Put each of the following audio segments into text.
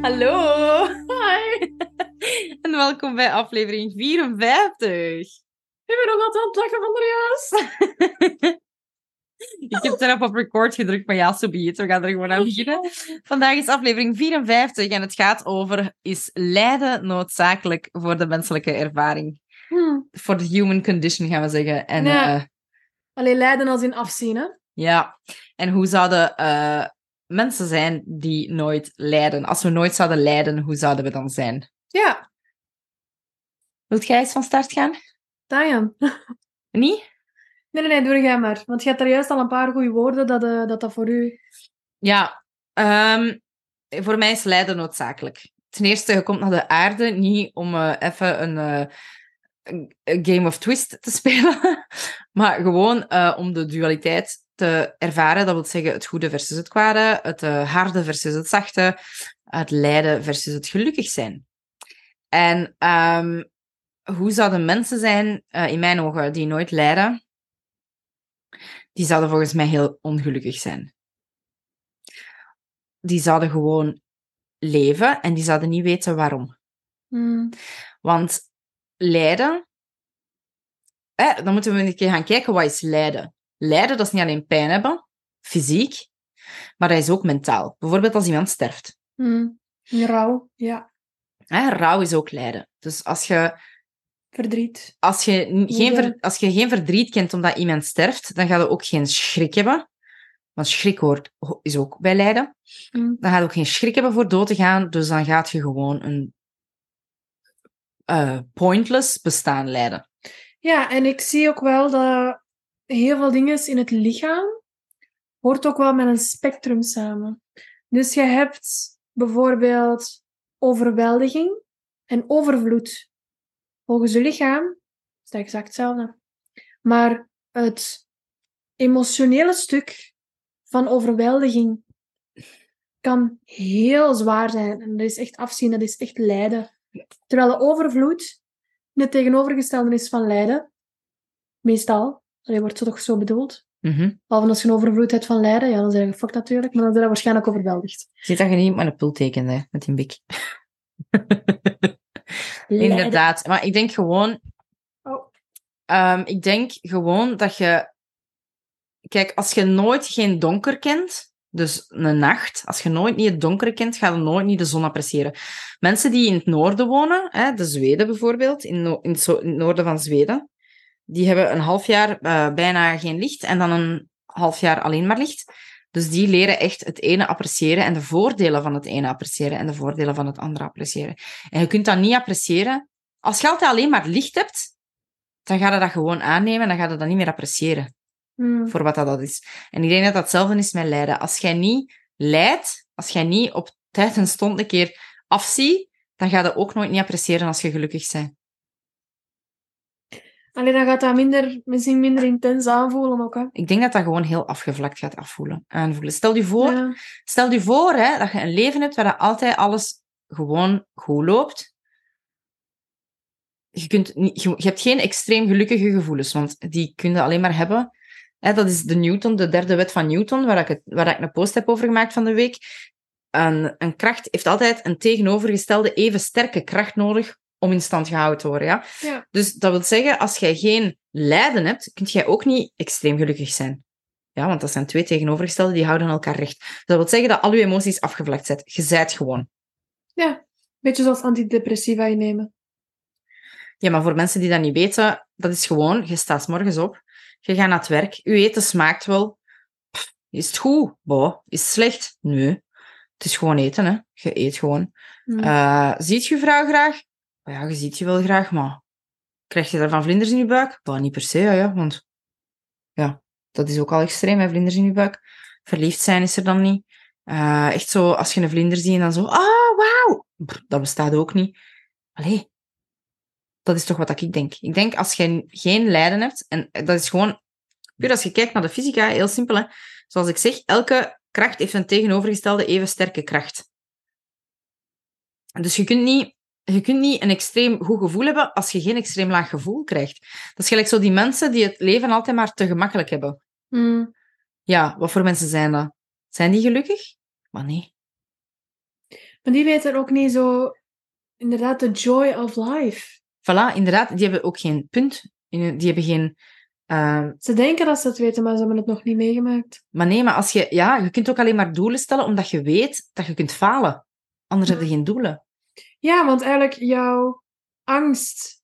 Hallo! Hi! En welkom bij aflevering 54. Ik ben nog altijd aan het lachen van de juist. Ik heb erop op record gedrukt, maar ja, zo so We gaan er gewoon aan beginnen. Vandaag is aflevering 54 en het gaat over: is lijden noodzakelijk voor de menselijke ervaring? Hmm. Voor de human condition gaan we zeggen. En, eh, Alleen lijden als in afzien, hè? ja. En hoe zouden eh, mensen zijn die nooit lijden? Als we nooit zouden lijden, hoe zouden we dan zijn? Ja, Wilt jij eens van start gaan? Diane. Niet? Nee, nee, nee, doe jij maar. Want je hebt daar juist al een paar goede woorden dat eh, dat, dat voor u... Ja, ehm, voor mij is lijden noodzakelijk. Ten eerste, je komt naar de aarde niet om eh, even een, eh, een- game of twist te spelen, maar gewoon om de dualiteit te ervaren. Dat wil zeggen het goede versus het kwade, het eh, harde versus het zachte, het lijden versus het gelukkig zijn. En ehm, hoe zouden mensen zijn, eh, in mijn ogen, die nooit lijden? Die zouden volgens mij heel ongelukkig zijn die zouden gewoon leven en die zouden niet weten waarom. Hmm. Want lijden, hè, dan moeten we een keer gaan kijken wat is lijden. Lijden, dat is niet alleen pijn hebben, fysiek, maar dat is ook mentaal. Bijvoorbeeld als iemand sterft. Hmm. Rouw, ja. Hè, rouw is ook lijden. Dus als je, Verdriet. als, je geen ver- als je geen verdriet kent omdat iemand sterft, dan ga je ook geen schrik hebben. Want schrik hoort, ho- is ook bij lijden. Hmm. dan ga je ook geen schrik hebben voor dood te gaan. Dus dan gaat je gewoon een eh, pointless bestaan leiden. Ja, en ik zie ook wel dat heel veel dingen in het lichaam hoort ook wel met een spectrum samen. Dus je hebt bijvoorbeeld overweldiging en overvloed. Volgens je lichaam is dat exact hetzelfde. Maar het emotionele stuk van overweldiging kan heel zwaar zijn. En dat is echt afzien, dat is echt lijden. Terwijl de overvloed het tegenovergestelde is van lijden. Meestal. Dat wordt zo toch zo bedoeld. Mhm. Behalve als je een overvloed hebt van lijden, ja, dan zijn je gefokt natuurlijk, maar dan ben je waarschijnlijk overweldigd. Ziet dat je niet met een pul tekent, hè, met die bik. Inderdaad. Maar ik denk gewoon... Oh. Ehm, ik denk gewoon dat je... Kijk, als je nooit geen donker kent, dus een nacht, als je nooit niet het donker kent, ga je nooit niet de zon appreciëren. Mensen die in het noorden wonen, hè, de Zweden bijvoorbeeld, in, no- in, in het noorden van Zweden, die hebben een half jaar eh, bijna geen licht en dan een half jaar alleen maar licht. Dus die leren echt het ene appreciëren en de voordelen van het ene appreciëren en de voordelen van het andere appreciëren. En je kunt dat niet appreciëren. Als je altijd alleen maar licht hebt, dan ga je dat gewoon aannemen en dan ga je dat niet meer appreciëren Hmm. voor wat dat dat is. En ik denk dat dat hetzelfde is met lijden. Als jij niet lijdt, als jij niet op tijd en stond een keer afziet, dan ga je ook nooit niet appreciëren als je gelukkig bent. Alleen dan gaat dat minder, misschien minder intens aanvoelen ook, hè. Ik denk dat dat gewoon heel afgevlakt gaat afvoelen, aanvoelen. Stel je voor, Ja. stel je voor hè, dat je een leven hebt waar dat altijd alles gewoon goed loopt. Je, kunt niet, je, je hebt geen extreem gelukkige gevoelens, want die kun je alleen maar hebben. Hè, dat is de Newton, de derde wet van Newton, waar ik, het, waar ik een post heb over gemaakt van de week. Een, een kracht heeft altijd een tegenovergestelde even sterke kracht nodig om in stand gehouden te worden. Ja? Ja. Dus dat wil zeggen, als jij geen lijden hebt, kun jij ook niet extreem gelukkig zijn. Ja, want dat zijn twee tegenovergestelde, die houden elkaar recht. Dat wil zeggen dat al je emoties afgevlakt zijn. Je zijt gewoon. ja, beetje zoals antidepressiva innemen. Ja, maar voor mensen die dat niet weten, dat is gewoon, je staat morgens op, je gaat naar het werk, je eten smaakt wel. Pff, is het goed? Boh. Is het slecht? Nee. Het is gewoon eten, hè. Je eet gewoon. Hmm. Eh, ziet je vrouw graag? Oh ja, je ziet je wel graag, maar krijg je daarvan vlinders in je buik? Bah, niet per se, ja, ja, want ja, dat is ook al extreem, hè, vlinders in je buik. Verliefd zijn is er dan niet. Eh, echt zo, als je een vlinder ziet en dan zo, ah, wauw. Dat bestaat ook niet. Allee. Dat is toch wat ik denk. Ik denk, als je geen lijden hebt, en dat is gewoon, puur als je kijkt naar de fysica, heel simpel, hè. Zoals ik zeg, elke kracht heeft een tegenovergestelde even sterke kracht. Dus je kunt niet, je kunt niet een extreem goed gevoel hebben als je geen extreem laag gevoel krijgt. Dat is gelijk zo die mensen die het leven altijd maar te gemakkelijk hebben. Mm. Ja, wat voor mensen zijn dat? Zijn die gelukkig? Maar nee. Maar die weten ook niet zo... Inderdaad, de joy of life. Voilà, inderdaad, die hebben ook geen punt. Die hebben geen... eh, Ze denken dat ze het weten, maar ze hebben het nog niet meegemaakt. maar nee, maar als je... Ja, je kunt ook alleen maar doelen stellen omdat je weet dat je kunt falen. Anders heb je geen doelen. Ja, want eigenlijk jouw angst,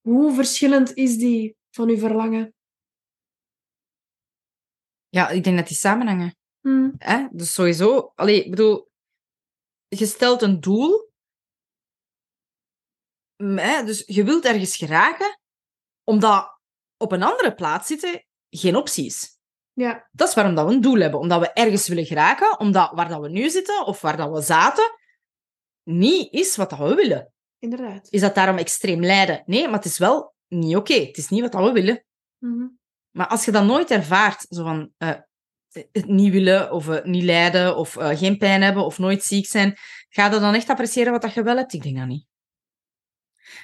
hoe verschillend is die van uw verlangen? Ja, ik denk dat die samenhangen. Mm. Hè? Dus sowieso... Allee, ik bedoel... Je stelt een doel. Mm, Hè? Dus je wilt ergens geraken, omdat op een andere plaats zitten geen optie is. Ja, Dat is waarom dat we een doel hebben. Omdat we ergens willen geraken, omdat waar dat we nu zitten, of waar dat we zaten, niet is wat dat we willen. inderdaad. Is dat daarom extreem lijden? Nee, maar het is wel niet oké. Het is niet wat dat we willen. Mhm. Maar als je dat nooit ervaart, zo van eh, het niet willen, of eh, niet lijden, of eh, geen pijn hebben, of nooit ziek zijn, ga je dan echt appreciëren wat dat je wel hebt? Ik denk dat niet.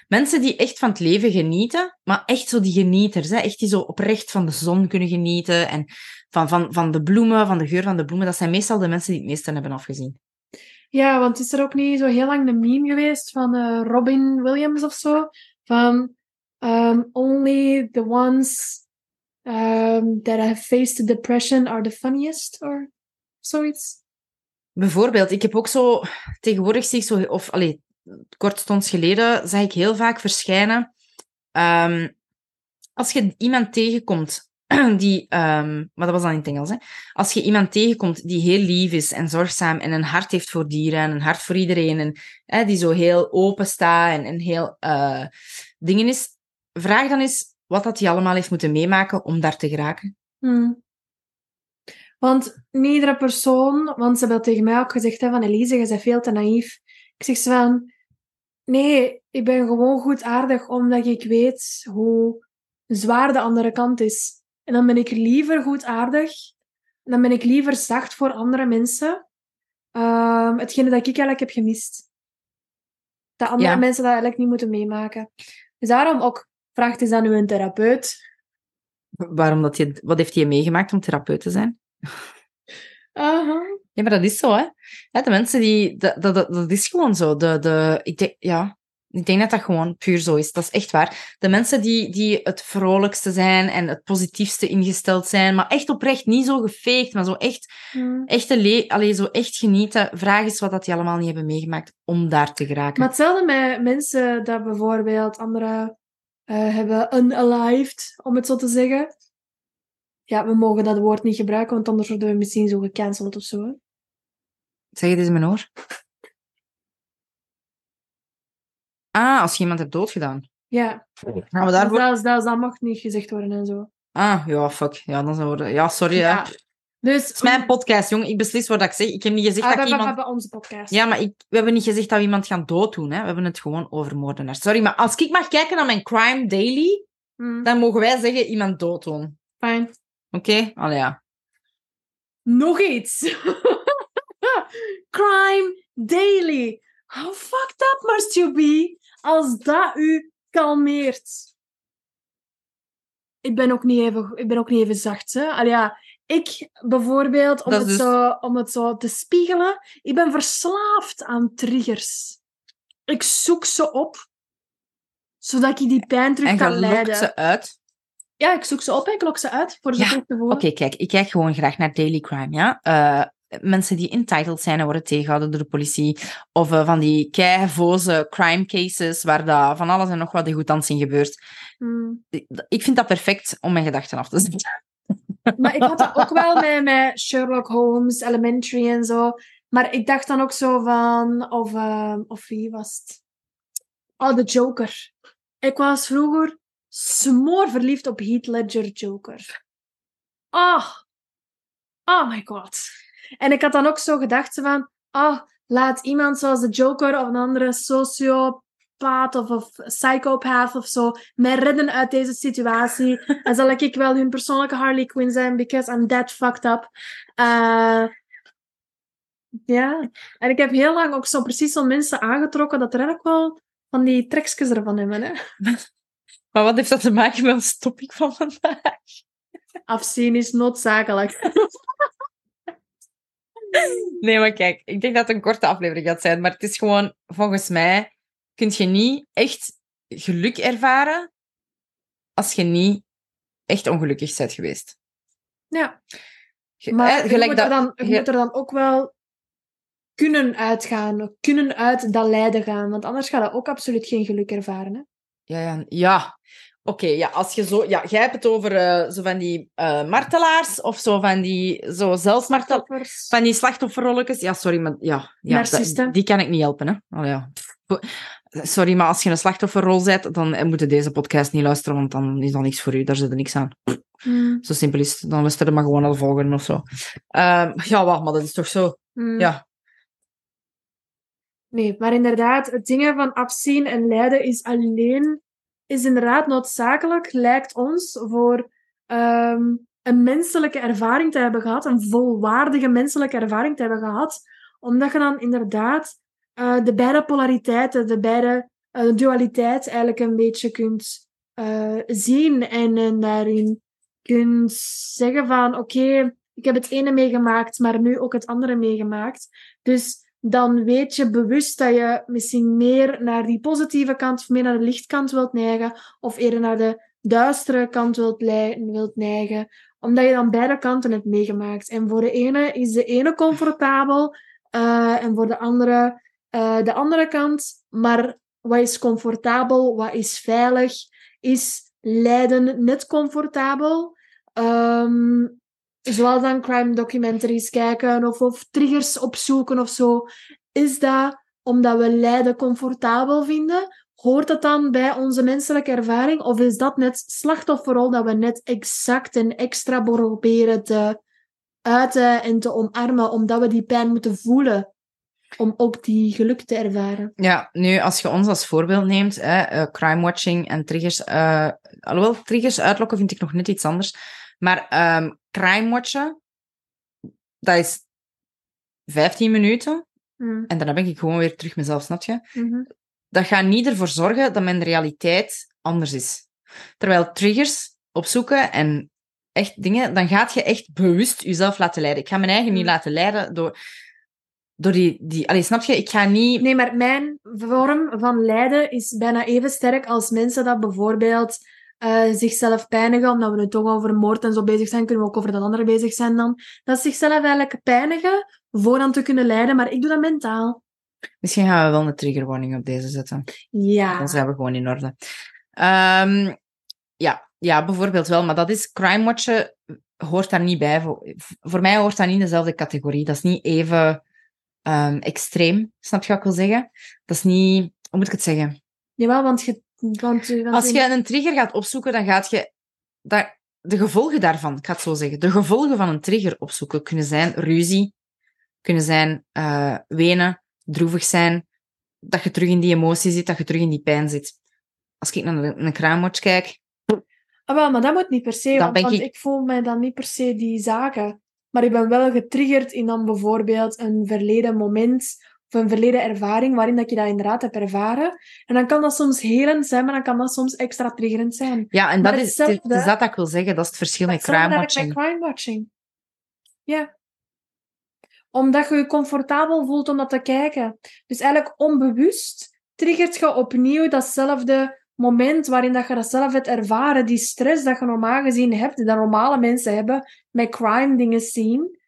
Mensen die echt van het leven genieten, maar echt zo die genieters, hè, echt die zo oprecht van de zon kunnen genieten en van, van, van de bloemen, van de geur van de bloemen, dat zijn meestal de mensen die het meeste hebben afgezien. Ja, want is er ook niet zo heel lang een meme geweest van eh, Robin Williams of zo? Van um, only the ones um, that have faced depression are the funniest, or zoiets. Bijvoorbeeld, ik heb ook zo... Tegenwoordig zie zo... Of, allee, kortstonds geleden zag ik heel vaak verschijnen... ehm, als je iemand tegenkomt die... ehm, maar dat was dan in het Engels, hè. Als je iemand tegenkomt die heel lief is en zorgzaam en een hart heeft voor dieren en een hart voor iedereen en hè, die zo heel open staat en, heel eh, dingen is, vraag dan eens wat dat hij allemaal heeft moeten meemaken om daar te geraken. Hmm. Want iedere persoon, want ze hebben tegen mij ook gezegd, hè, van Elise, je bent veel te naïef. Ik zeg ze van, nee, ik ben gewoon goedaardig omdat ik weet hoe zwaar de andere kant is. En dan ben ik liever goedaardig, en dan ben ik liever zacht voor andere mensen. Ehm hetgene dat ik eigenlijk heb gemist. Dat andere Ja. mensen dat eigenlijk niet moeten meemaken. Dus daarom ook, vraagt eens aan uw therapeut. Waarom dat je, wat heeft hij meegemaakt om therapeut te zijn? Aha. Ja, maar dat is zo, hè. Ja, de mensen die... Dat, dat, dat, dat is gewoon zo. De, de, ik, denk, ja, ik denk dat dat gewoon puur zo is. Dat is echt waar. De mensen die, die het vrolijkste zijn en het positiefste ingesteld zijn, maar echt oprecht, niet zo gefaked, maar zo echt, echt, een le allee, zo echt genieten. Vraag eens wat dat die allemaal niet hebben meegemaakt om daar te geraken. Maar hetzelfde met mensen dat bijvoorbeeld anderen eh, hebben unalived, om het zo te zeggen. Ja, we mogen dat woord niet gebruiken, want anders worden we misschien zo gecanceld of zo. hè. Zeg het eens in mijn oor. Ah, als je iemand hebt doodgedaan. Ja, Gaan we daarvoor... zelfs dat, dat mag niet gezegd worden en zo. Ah, ja, fuck. Ja, dan zijn we... Ja, sorry, ja. Dus, Het is mijn podcast, jong. Ik beslis wat ik zeg. Ik heb niet gezegd Ah, dat we, we iemand... hebben onze podcast. Ja, maar ik, we hebben niet gezegd dat we iemand gaan dooddoen. Hè. We hebben het gewoon over moordenaars. Sorry, maar als ik mag kijken naar mijn Crime Daily, Hmm, dan mogen wij zeggen iemand dooddoen. fijn. Oké? Allee, ja. Nog iets. Crime Daily. How fucked up must you be als dat u kalmeert? Ik ben ook niet even, ik ben ook niet even zacht. Hè? Ja, ik bijvoorbeeld, om Dat het, dus- zo, om het zo te spiegelen, ik ben verslaafd aan triggers. Ik zoek ze op, zodat ik die pijn terug En kan leiden. lokt ze uit. Ja, ik zoek ze op en ik lok ze uit voor ze Ja, terug te voelen. Oké, kijk. Ik kijk gewoon graag naar daily crime, ja. Eh, mensen die entitled zijn en worden tegengehouden door de politie. Of eh, van die keivoze crime cases waar dat van alles en nog wat degoutant in gebeurt. Hmm. Ik- Ik vind dat perfect om mijn gedachten af te zetten. Maar ik had dat ook wel met, met Sherlock Holmes, Elementary en zo. Maar ik dacht dan ook zo van... Of, eh, of wie was het? Oh, de Joker. Ik was vroeger smoor verliefd op Heath Ledger Joker. Oh. Oh my god. En ik had dan ook zo gedacht zo van, ah, laat iemand zoals de Joker of een andere sociopaat of, of psychopath of zo mij redden uit deze situatie. Dan zal ik wel hun persoonlijke Harley Quinn zijn, because I'm that fucked up. Eh, ja, en ik heb heel lang ook zo precies zo'n mensen aangetrokken dat er eigenlijk wel van die trekjes ervan hebben. Hè? Maar wat heeft dat te maken met ons topic van vandaag? Afzien is noodzakelijk. Nee, maar kijk, ik denk dat het een korte aflevering gaat zijn. Maar het is gewoon, volgens mij, kun je niet echt geluk ervaren als je niet echt ongelukkig bent geweest. Ja. Maar je, moet, dat- er dan, je je- moet er dan ook wel kunnen uitgaan, kunnen uit dat lijden gaan, want anders ga je ook absoluut geen geluk ervaren. Hè? Ja, ja. ja. Oké, ja, als je zo... Ja, jij hebt het over eh, zo van die eh, martelaars of zo van die zo zelfsmartel... Toppers. Van die slachtofferrolletjes. Ja, sorry, maar ja... ja dat- die kan ik niet helpen, hè. Oh, ja. Pff, Sorry, maar als je een slachtofferrol bent, dan eh, moet je deze podcast niet luisteren, want dan is dat niks voor u. Daar zit er niks aan. Hmm, Zo simpel is het. Dan luister je maar gewoon naar de volgende of zo. Ehm, ja, wacht, maar dat is toch zo... hmm. Ja. Nee, maar inderdaad, het dingen van afzien en lijden is alleen, is inderdaad noodzakelijk, lijkt ons, voor ehm, een menselijke ervaring te hebben gehad, een volwaardige menselijke ervaring te hebben gehad, omdat je dan inderdaad eh, de beide polariteiten, de beide eh, dualiteit eigenlijk een beetje kunt eh, zien en, en daarin kunt zeggen van oké, ik heb het ene meegemaakt, maar nu ook het andere meegemaakt. Dus dan weet je bewust dat je misschien meer naar die positieve kant of meer naar de lichtkant wilt neigen, of eerder naar de duistere kant wilt, wilt neigen, omdat je dan beide kanten hebt meegemaakt. En voor de ene is de ene comfortabel, eh, en voor de andere eh, de andere kant. Maar wat is comfortabel, wat is veilig, is lijden net comfortabel. Ehm, zoals dan crime documentaries kijken of, of triggers opzoeken of zo. Is dat omdat we lijden comfortabel vinden? Hoort dat dan bij onze menselijke ervaring? Of is dat net slachtofferrol dat we net exact en extra proberen te uiten en te omarmen, omdat we die pijn moeten voelen? Om ook die geluk te ervaren. Ja, nu, als je ons als voorbeeld neemt, hè, eh, crime-watching en triggers... eh alhoewel, triggers uitlokken vind ik nog net iets anders. Maar ehm crime-watchen, dat is 15 minuten. Mm. En dan ben ik gewoon weer terug mezelf, snap je? Mhm. Dat gaat niet ervoor zorgen dat mijn realiteit anders is. Terwijl triggers opzoeken en echt dingen, dan gaat je echt bewust jezelf laten leiden. Ik ga mijn eigen niet Mm. laten leiden door, door die... die allee, snap je? Ik ga niet... Nee, maar mijn vorm van lijden is bijna even sterk als mensen dat bijvoorbeeld eh, zichzelf pijnigen, omdat we nu toch over moord en zo bezig zijn, kunnen we ook over dat andere bezig zijn dan. Dat ze zichzelf eigenlijk pijnigen voor dan te kunnen lijden, maar ik doe dat mentaal. Misschien gaan we wel een triggerwarning op deze zetten. Ja. Dan zijn we gewoon in orde. Ehm, ja, ja, bijvoorbeeld wel. Maar dat is crime watchen hoort daar niet bij. Voor, voor mij hoort dat niet in dezelfde categorie. Dat is niet even ehm, extreem. Snap je wat ik wil zeggen? Dat is niet... Hoe moet ik het zeggen? Jawel, want je... Want, want Als je een trigger gaat opzoeken, dan gaat je... Dat, de gevolgen daarvan, ik ga het zo zeggen. De gevolgen van een trigger opzoeken kunnen zijn ruzie, kunnen zijn eh, wenen, droevig zijn, dat je terug in die emotie zit, dat je terug in die pijn zit. Als ik naar een, een kijk, Ah, wel, maar dat moet niet per se, want ik- ik voel mij dan niet per se die zaken. Maar ik ben wel getriggerd in dan bijvoorbeeld een verleden moment of een verleden ervaring waarin dat je dat inderdaad hebt ervaren. En dan kan dat soms helend zijn, maar dan kan dat soms extra triggerend zijn. Ja, en dat is, het dat dat ik wil zeggen. Dat is het verschil met Hetzelfde crime eigenlijk watching. met crime watching. Ja. Omdat je je comfortabel voelt om dat te kijken. Dus eigenlijk onbewust triggert je opnieuw datzelfde moment waarin dat je dat zelf hebt ervaren. Die stress dat je normaal gezien hebt, dat normale mensen hebben, met crime dingen zien.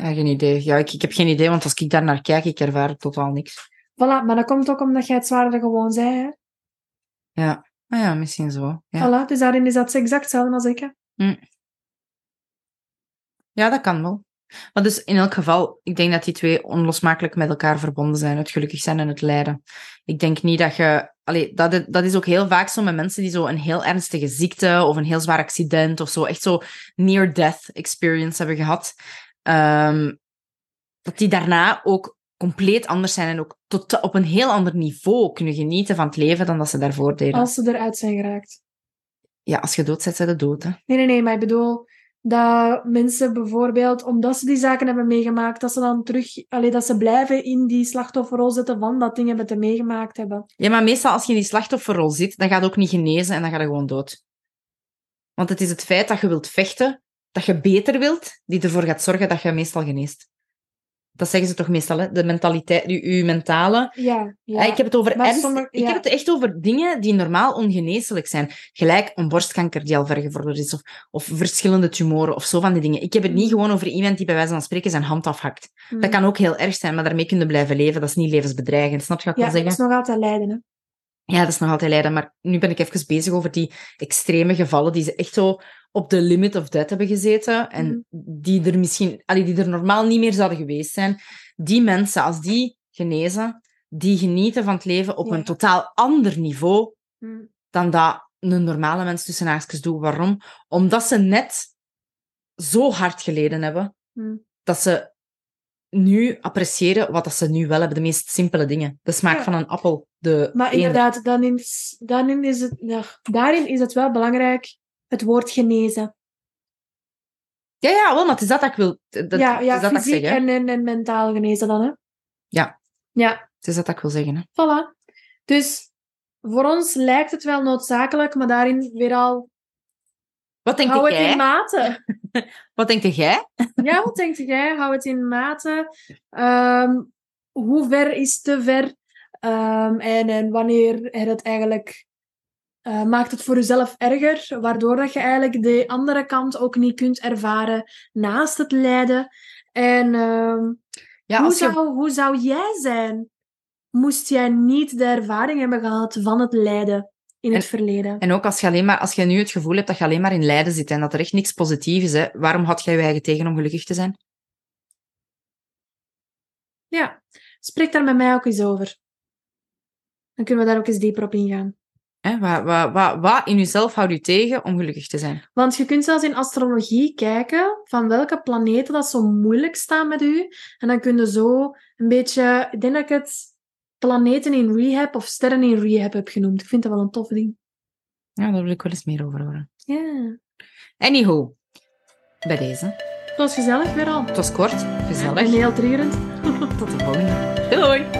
Ja, geen idee. Ja, ik, ik heb geen idee, want als ik daar naar kijk, ik ervaar totaal niks. Voilà, maar dat komt ook omdat jij het zwaarder gewoon zei. Hè? Ja, ah ja misschien zo. Ja. Voilà, dus daarin is dat exact hetzelfde als ik. hè. ja, dat kan wel. Maar dus in elk geval, ik denk dat die twee onlosmakelijk met elkaar verbonden zijn. Het gelukkig zijn en het lijden. Ik denk niet dat je... Allee, dat, dat is ook heel vaak zo met mensen die zo een heel ernstige ziekte of een heel zwaar accident of zo, echt zo near-death experience hebben gehad. Ehm, dat die daarna ook compleet anders zijn en ook tot, op een heel ander niveau kunnen genieten van het leven dan dat ze daarvoor deden. Als ze eruit zijn geraakt. Ja, als je dood zet, zijn ze dood. Hè. Nee, nee, nee, maar ik bedoel dat mensen bijvoorbeeld, omdat ze die zaken hebben meegemaakt, dat ze dan terug, allee, dat ze blijven in die slachtofferrol zitten van dat ding hebben te meegemaakt hebben. Ja, maar meestal als je in die slachtofferrol zit, dan gaat het ook niet genezen en dan ga je gewoon dood. Want het is het feit dat je wilt vechten, dat je beter wilt, die ervoor gaat zorgen dat je meestal geneest. Dat zeggen ze toch meestal, hè? De mentaliteit, je, je mentale. Ja, ja. Ja, ik heb het over Maar ernst- sommige- Ik ja. heb het echt over dingen die normaal ongeneeslijk zijn. Gelijk een borstkanker die al ver gevorderd is, of, of verschillende tumoren, of zo van die dingen. Ik heb het niet gewoon over iemand die bij wijze van spreken zijn hand afhakt. Mm. Dat kan ook heel erg zijn, maar daarmee kun je blijven leven. Dat is niet levensbedreigend. Snap je wat ik Ja, wil dat is nog altijd lijden, hè. Ja, dat is nog altijd lijden. Maar nu ben ik even bezig over die extreme gevallen die ze echt zo op de limit of death hebben gezeten. En die er misschien, allee, die er normaal niet meer zouden geweest zijn. Die mensen, als die genezen, die genieten van het leven op Ja. een totaal ander niveau Mm. dan dat een normale mens tussen haakjes doet. Waarom? Omdat ze net zo hard geleden hebben Mm. dat ze nu appreciëren wat dat ze nu wel hebben. De meest simpele dingen. De smaak Ja. van een appel. De Maar inderdaad, dan is, daarin, is het, daarin is het wel belangrijk het woord genezen. Ja, ja, wel, maar het is dat dat ik wil. Dat, ja, ja is dat dat ik fysiek zeg, en, en, en mentaal genezen dan, hè? Ja. Ja, Het is dat dat ik wil zeggen, hè. voilà. Dus voor ons lijkt het wel noodzakelijk, maar daarin weer al, Wat denk hou het jij? in mate. Wat denk jij? Ja, wat denk jij? Hou het in mate. Ehm, hoe ver is te ver? Ehm, en, en wanneer er het eigenlijk... eh, maakt het voor jezelf erger, waardoor dat je eigenlijk de andere kant ook niet kunt ervaren naast het lijden. En ehm, Ja, hoe, als je... zou, hoe zou jij zijn, moest jij niet de ervaring hebben gehad van het lijden in het En- verleden? En ook als je, alleen maar, als je nu het gevoel hebt dat je alleen maar in lijden zit en dat er echt niks positief is, hè, waarom had jij je eigen tegen om gelukkig te zijn? Ja, spreek daar met mij ook eens over. Dan kunnen we daar ook eens dieper op ingaan. Hè? Wat, wat, wat, wat in jezelf houdt je tegen om gelukkig te zijn? Want je kunt zelfs in astrologie kijken van welke planeten dat zo moeilijk staan met u. En dan kun je zo een beetje... Ik denk dat ik het planeten in rehab of sterren in rehab heb genoemd. Ik vind dat wel een tof ding. Ja, daar wil ik wel eens meer over horen. Ja. Anyhow, bij deze. Het was gezellig weer al. Het was kort, En gezellig. heel triggerend. Tot de volgende. Doei!